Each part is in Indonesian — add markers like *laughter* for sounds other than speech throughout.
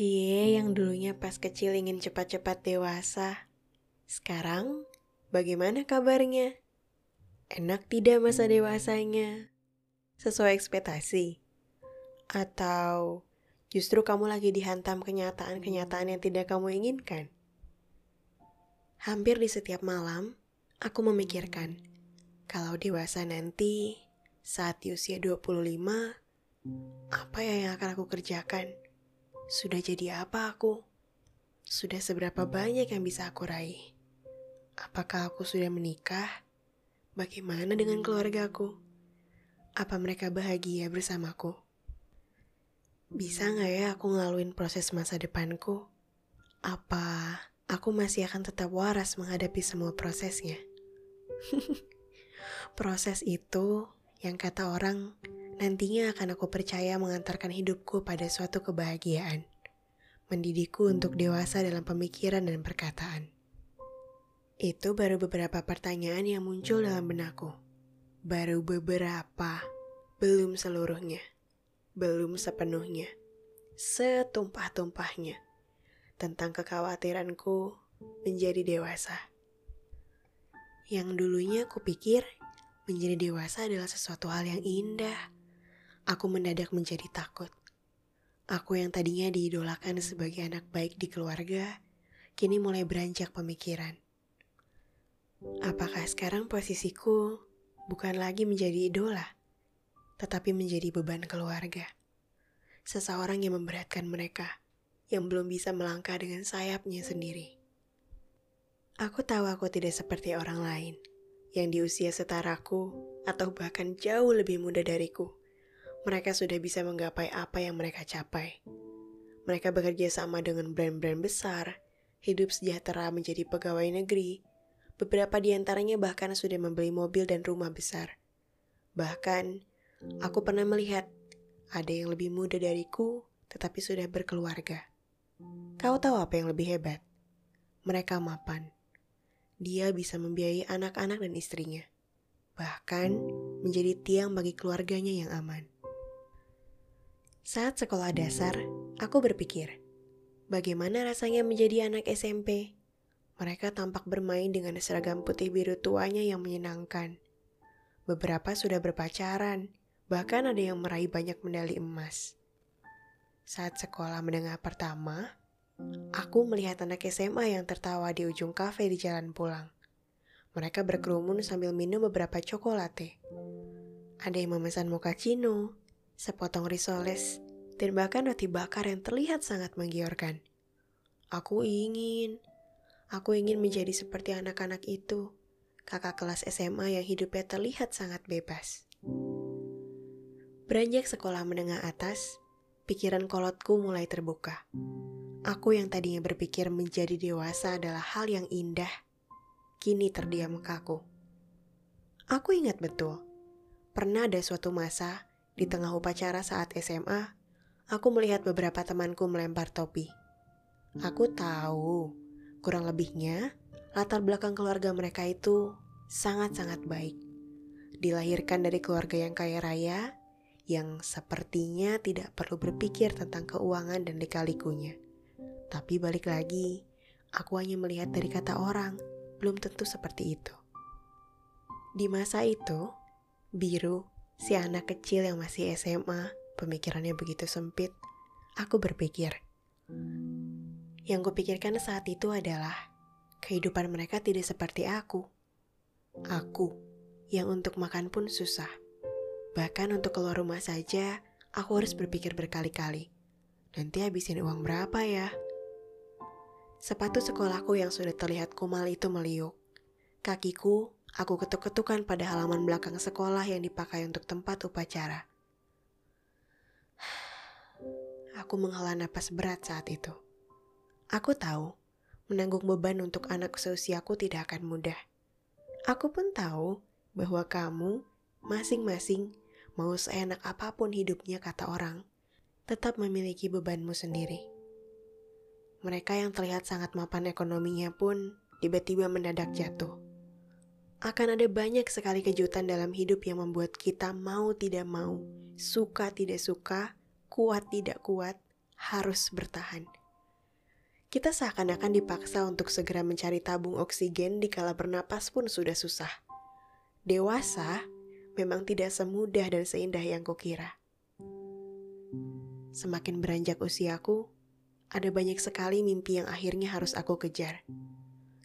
Cie yang dulunya pas kecil ingin cepat-cepat dewasa. Sekarang, bagaimana kabarnya? Enak tidak masa dewasanya? Sesuai ekspektasi? Atau justru kamu lagi dihantam kenyataan-kenyataan yang tidak kamu inginkan? Hampir di setiap malam, aku memikirkan, kalau dewasa nanti, saat di usia 25, apa ya yang akan aku kerjakan? Sudah jadi apa aku? Sudah seberapa banyak yang bisa aku raih? Apakah aku sudah menikah? Bagaimana dengan keluargaku? Apa mereka bahagia bersamaku? Bisa nggak ya aku ngelaluin proses masa depanku? Apa aku masih akan tetap waras menghadapi semua prosesnya? *laughs* Proses itu yang kata orang Nantinya akan aku percaya mengantarkan hidupku pada suatu kebahagiaan, mendidikku untuk dewasa dalam pemikiran dan perkataan. Itu baru beberapa pertanyaan yang muncul dalam benakku. Baru beberapa, belum seluruhnya, belum sepenuhnya, setumpah-tumpahnya tentang kekhawatiranku menjadi dewasa. Yang dulunya aku pikir menjadi dewasa adalah sesuatu hal yang indah, aku mendadak menjadi takut. Aku yang tadinya diidolakan sebagai anak baik di keluarga, kini mulai beranjak pemikiran. Apakah sekarang posisiku bukan lagi menjadi idola, tetapi menjadi beban keluarga? Seseorang yang memberatkan mereka, yang belum bisa melangkah dengan sayapnya sendiri. Aku tahu aku tidak seperti orang lain, yang di usia setaraku atau bahkan jauh lebih muda dariku mereka sudah bisa menggapai apa yang mereka capai. Mereka bekerja sama dengan brand-brand besar, hidup sejahtera menjadi pegawai negeri. Beberapa di antaranya bahkan sudah membeli mobil dan rumah besar. Bahkan, aku pernah melihat ada yang lebih muda dariku tetapi sudah berkeluarga. Kau tahu apa yang lebih hebat? Mereka mapan. Dia bisa membiayai anak-anak dan istrinya. Bahkan menjadi tiang bagi keluarganya yang aman. Saat sekolah dasar, aku berpikir, bagaimana rasanya menjadi anak SMP? Mereka tampak bermain dengan seragam putih biru tuanya yang menyenangkan. Beberapa sudah berpacaran, bahkan ada yang meraih banyak medali emas. Saat sekolah menengah pertama, aku melihat anak SMA yang tertawa di ujung kafe di jalan pulang. Mereka berkerumun sambil minum beberapa coklat. Ada yang memesan mochaccino, sepotong risoles, dan bahkan roti bakar yang terlihat sangat menggiurkan. Aku ingin, aku ingin menjadi seperti anak-anak itu, kakak kelas SMA yang hidupnya terlihat sangat bebas. Beranjak sekolah menengah atas, pikiran kolotku mulai terbuka. Aku yang tadinya berpikir menjadi dewasa adalah hal yang indah, kini terdiam kaku. Aku ingat betul, pernah ada suatu masa di tengah upacara saat SMA, aku melihat beberapa temanku melempar topi. Aku tahu, kurang lebihnya, latar belakang keluarga mereka itu sangat-sangat baik. Dilahirkan dari keluarga yang kaya raya, yang sepertinya tidak perlu berpikir tentang keuangan dan likalikunya. Tapi balik lagi, aku hanya melihat dari kata orang, belum tentu seperti itu. Di masa itu, biru Si anak kecil yang masih SMA, pemikirannya begitu sempit, aku berpikir. Yang kupikirkan saat itu adalah kehidupan mereka tidak seperti aku. Aku yang untuk makan pun susah. Bahkan untuk keluar rumah saja, aku harus berpikir berkali-kali. Nanti habisin uang berapa ya? Sepatu sekolahku yang sudah terlihat kumal itu meliuk. Kakiku Aku ketuk-ketukan pada halaman belakang sekolah yang dipakai untuk tempat upacara. *sighs* Aku menghela napas berat saat itu. Aku tahu, menanggung beban untuk anak seusiaku tidak akan mudah. Aku pun tahu bahwa kamu, masing-masing, mau seenak apa pun hidupnya kata orang, tetap memiliki bebanmu sendiri. Mereka yang terlihat sangat mapan ekonominya pun tiba-tiba mendadak jatuh akan ada banyak sekali kejutan dalam hidup yang membuat kita mau tidak mau, suka tidak suka, kuat tidak kuat, harus bertahan. Kita seakan-akan dipaksa untuk segera mencari tabung oksigen di kala bernapas pun sudah susah. Dewasa memang tidak semudah dan seindah yang kukira. Semakin beranjak usiaku, ada banyak sekali mimpi yang akhirnya harus aku kejar.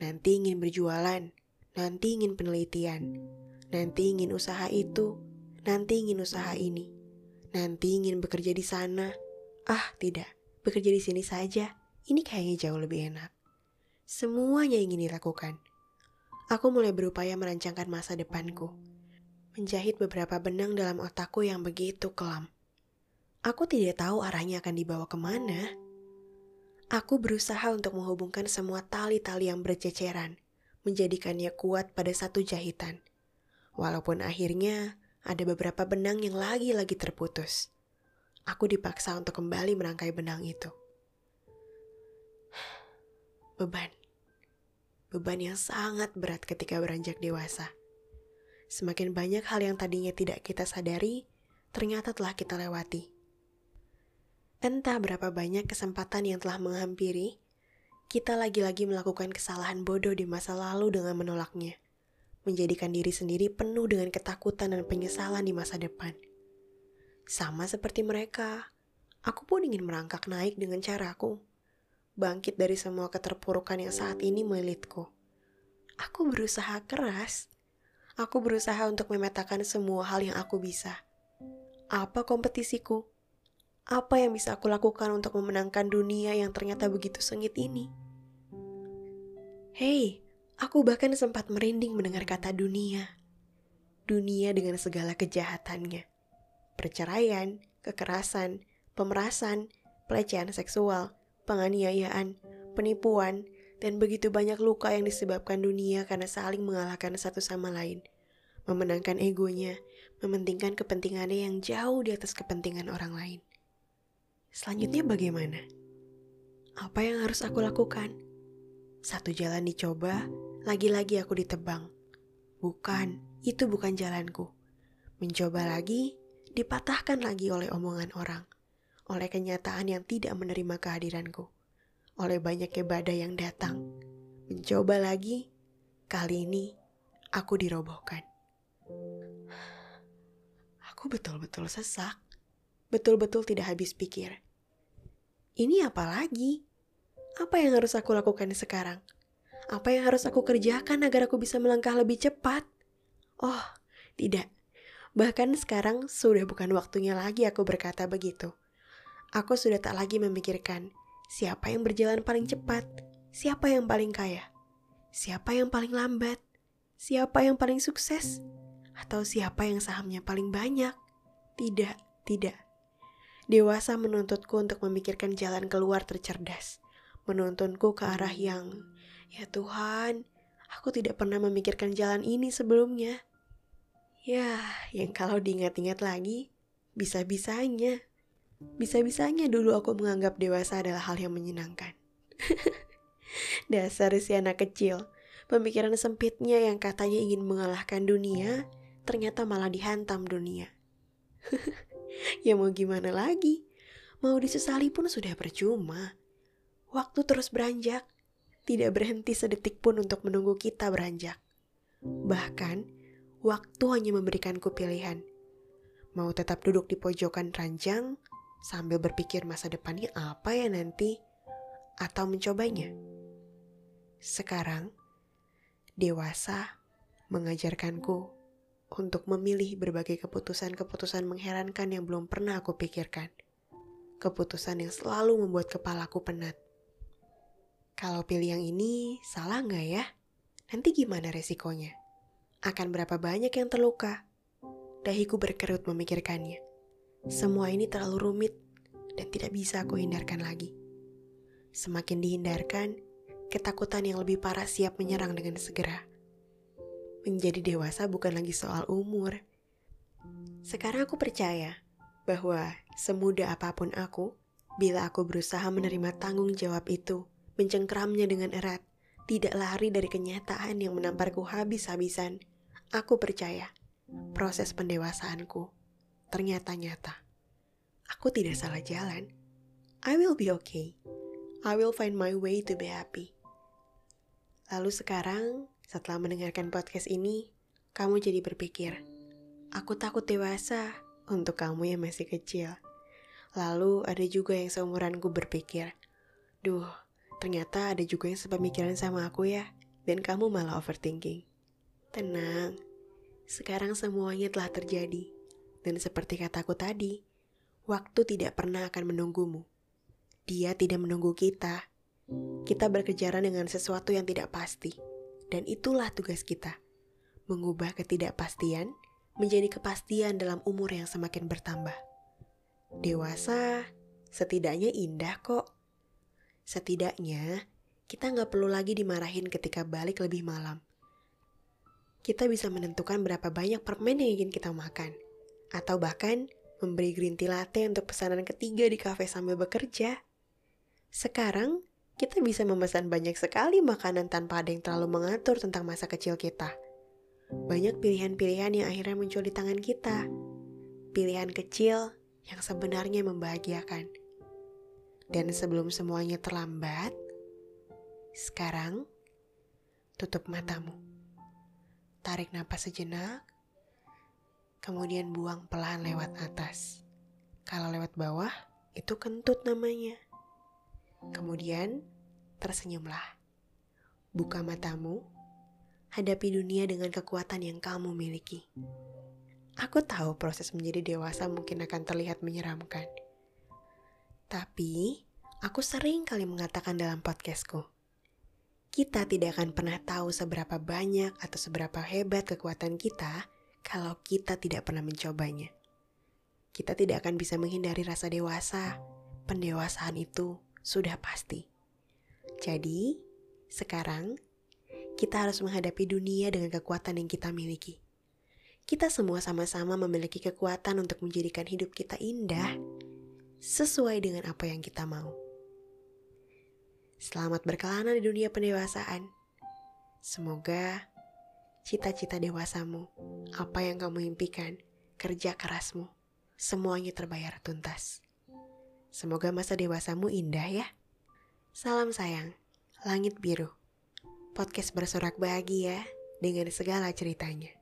Nanti ingin berjualan, nanti ingin penelitian, nanti ingin usaha itu, nanti ingin usaha ini, nanti ingin bekerja di sana. Ah, tidak, bekerja di sini saja ini kayaknya jauh lebih enak. Semuanya ingin dilakukan. Aku mulai berupaya merancangkan masa depanku. Menjahit beberapa benang dalam otakku yang begitu kelam. Aku tidak tahu arahnya akan dibawa ke mana. Aku berusaha untuk menghubungkan semua tali-tali yang berceceran, menjadikannya kuat pada satu jahitan. Walaupun akhirnya ada beberapa benang yang lagi-lagi terputus. Aku dipaksa untuk kembali merangkai benang itu beban. Beban yang sangat berat ketika beranjak dewasa. Semakin banyak hal yang tadinya tidak kita sadari, ternyata telah kita lewati. Entah berapa banyak kesempatan yang telah menghampiri, kita lagi-lagi melakukan kesalahan bodoh di masa lalu dengan menolaknya, menjadikan diri sendiri penuh dengan ketakutan dan penyesalan di masa depan. Sama seperti mereka, aku pun ingin merangkak naik dengan caraku bangkit dari semua keterpurukan yang saat ini melitku. Aku berusaha keras. Aku berusaha untuk memetakan semua hal yang aku bisa. Apa kompetisiku? Apa yang bisa aku lakukan untuk memenangkan dunia yang ternyata begitu sengit ini? Hei, aku bahkan sempat merinding mendengar kata dunia. Dunia dengan segala kejahatannya. Perceraian, kekerasan, pemerasan, pelecehan seksual, penganiayaan, penipuan, dan begitu banyak luka yang disebabkan dunia karena saling mengalahkan satu sama lain. Memenangkan egonya, mementingkan kepentingannya yang jauh di atas kepentingan orang lain. Selanjutnya bagaimana? Apa yang harus aku lakukan? Satu jalan dicoba, lagi-lagi aku ditebang. Bukan, itu bukan jalanku. Mencoba lagi, dipatahkan lagi oleh omongan orang oleh kenyataan yang tidak menerima kehadiranku, oleh banyaknya badai yang datang. Mencoba lagi, kali ini aku dirobohkan. Aku betul-betul sesak, betul-betul tidak habis pikir. Ini apa lagi? Apa yang harus aku lakukan sekarang? Apa yang harus aku kerjakan agar aku bisa melangkah lebih cepat? Oh, tidak. Bahkan sekarang sudah bukan waktunya lagi aku berkata begitu. Aku sudah tak lagi memikirkan siapa yang berjalan paling cepat, siapa yang paling kaya, siapa yang paling lambat, siapa yang paling sukses, atau siapa yang sahamnya paling banyak. Tidak, tidak. Dewasa menuntutku untuk memikirkan jalan keluar tercerdas, menuntunku ke arah yang, ya Tuhan, aku tidak pernah memikirkan jalan ini sebelumnya. Ya, yang kalau diingat-ingat lagi, bisa-bisanya bisa-bisanya dulu aku menganggap dewasa adalah hal yang menyenangkan. *laughs* Dasar si anak kecil, pemikiran sempitnya yang katanya ingin mengalahkan dunia, ternyata malah dihantam dunia. *laughs* ya mau gimana lagi? Mau disesali pun sudah percuma. Waktu terus beranjak, tidak berhenti sedetik pun untuk menunggu kita beranjak. Bahkan, waktu hanya memberikanku pilihan. Mau tetap duduk di pojokan ranjang sambil berpikir masa depannya apa ya nanti, atau mencobanya. Sekarang, dewasa mengajarkanku untuk memilih berbagai keputusan-keputusan mengherankan yang belum pernah aku pikirkan. Keputusan yang selalu membuat kepalaku penat. Kalau pilih yang ini, salah nggak ya? Nanti gimana resikonya? Akan berapa banyak yang terluka? Dahiku berkerut memikirkannya. Semua ini terlalu rumit dan tidak bisa aku hindarkan lagi. Semakin dihindarkan, ketakutan yang lebih parah siap menyerang dengan segera. Menjadi dewasa bukan lagi soal umur. Sekarang aku percaya bahwa semudah apa pun aku, bila aku berusaha menerima tanggung jawab itu, mencengkramnya dengan erat, tidak lari dari kenyataan yang menamparku habis-habisan, aku percaya proses pendewasaanku ternyata nyata. Aku tidak salah jalan. I will be okay. I will find my way to be happy. Lalu sekarang, setelah mendengarkan podcast ini, kamu jadi berpikir, aku takut dewasa untuk kamu yang masih kecil. Lalu ada juga yang seumuranku berpikir, duh, ternyata ada juga yang sepemikiran sama aku ya, dan kamu malah overthinking. Tenang, sekarang semuanya telah terjadi. Dan seperti kataku tadi, waktu tidak pernah akan menunggumu. Dia tidak menunggu kita, kita berkejaran dengan sesuatu yang tidak pasti, dan itulah tugas kita: mengubah ketidakpastian menjadi kepastian dalam umur yang semakin bertambah. Dewasa setidaknya indah kok. Setidaknya kita nggak perlu lagi dimarahin ketika balik lebih malam. Kita bisa menentukan berapa banyak permen yang ingin kita makan, atau bahkan memberi green tea latte untuk pesanan ketiga di kafe sambil bekerja. Sekarang, kita bisa memesan banyak sekali makanan tanpa ada yang terlalu mengatur tentang masa kecil kita. Banyak pilihan-pilihan yang akhirnya muncul di tangan kita. Pilihan kecil yang sebenarnya membahagiakan. Dan sebelum semuanya terlambat, sekarang tutup matamu. Tarik napas sejenak, kemudian buang pelan lewat atas. Kalau lewat bawah, itu kentut namanya. Kemudian tersenyumlah. Buka matamu, hadapi dunia dengan kekuatan yang kamu miliki. Aku tahu proses menjadi dewasa mungkin akan terlihat menyeramkan. Tapi, aku sering kali mengatakan dalam podcastku, kita tidak akan pernah tahu seberapa banyak atau seberapa hebat kekuatan kita kalau kita tidak pernah mencobanya. Kita tidak akan bisa menghindari rasa dewasa. Pendewasaan itu sudah pasti. Jadi, sekarang kita harus menghadapi dunia dengan kekuatan yang kita miliki. Kita semua sama-sama memiliki kekuatan untuk menjadikan hidup kita indah sesuai dengan apa yang kita mau. Selamat berkelana di dunia pendewasaan. Semoga cita-cita dewasamu, apa yang kamu impikan, kerja kerasmu, semuanya terbayar tuntas. Semoga masa dewasamu indah ya. Salam sayang, langit biru. Podcast bersorak bahagia dengan segala ceritanya.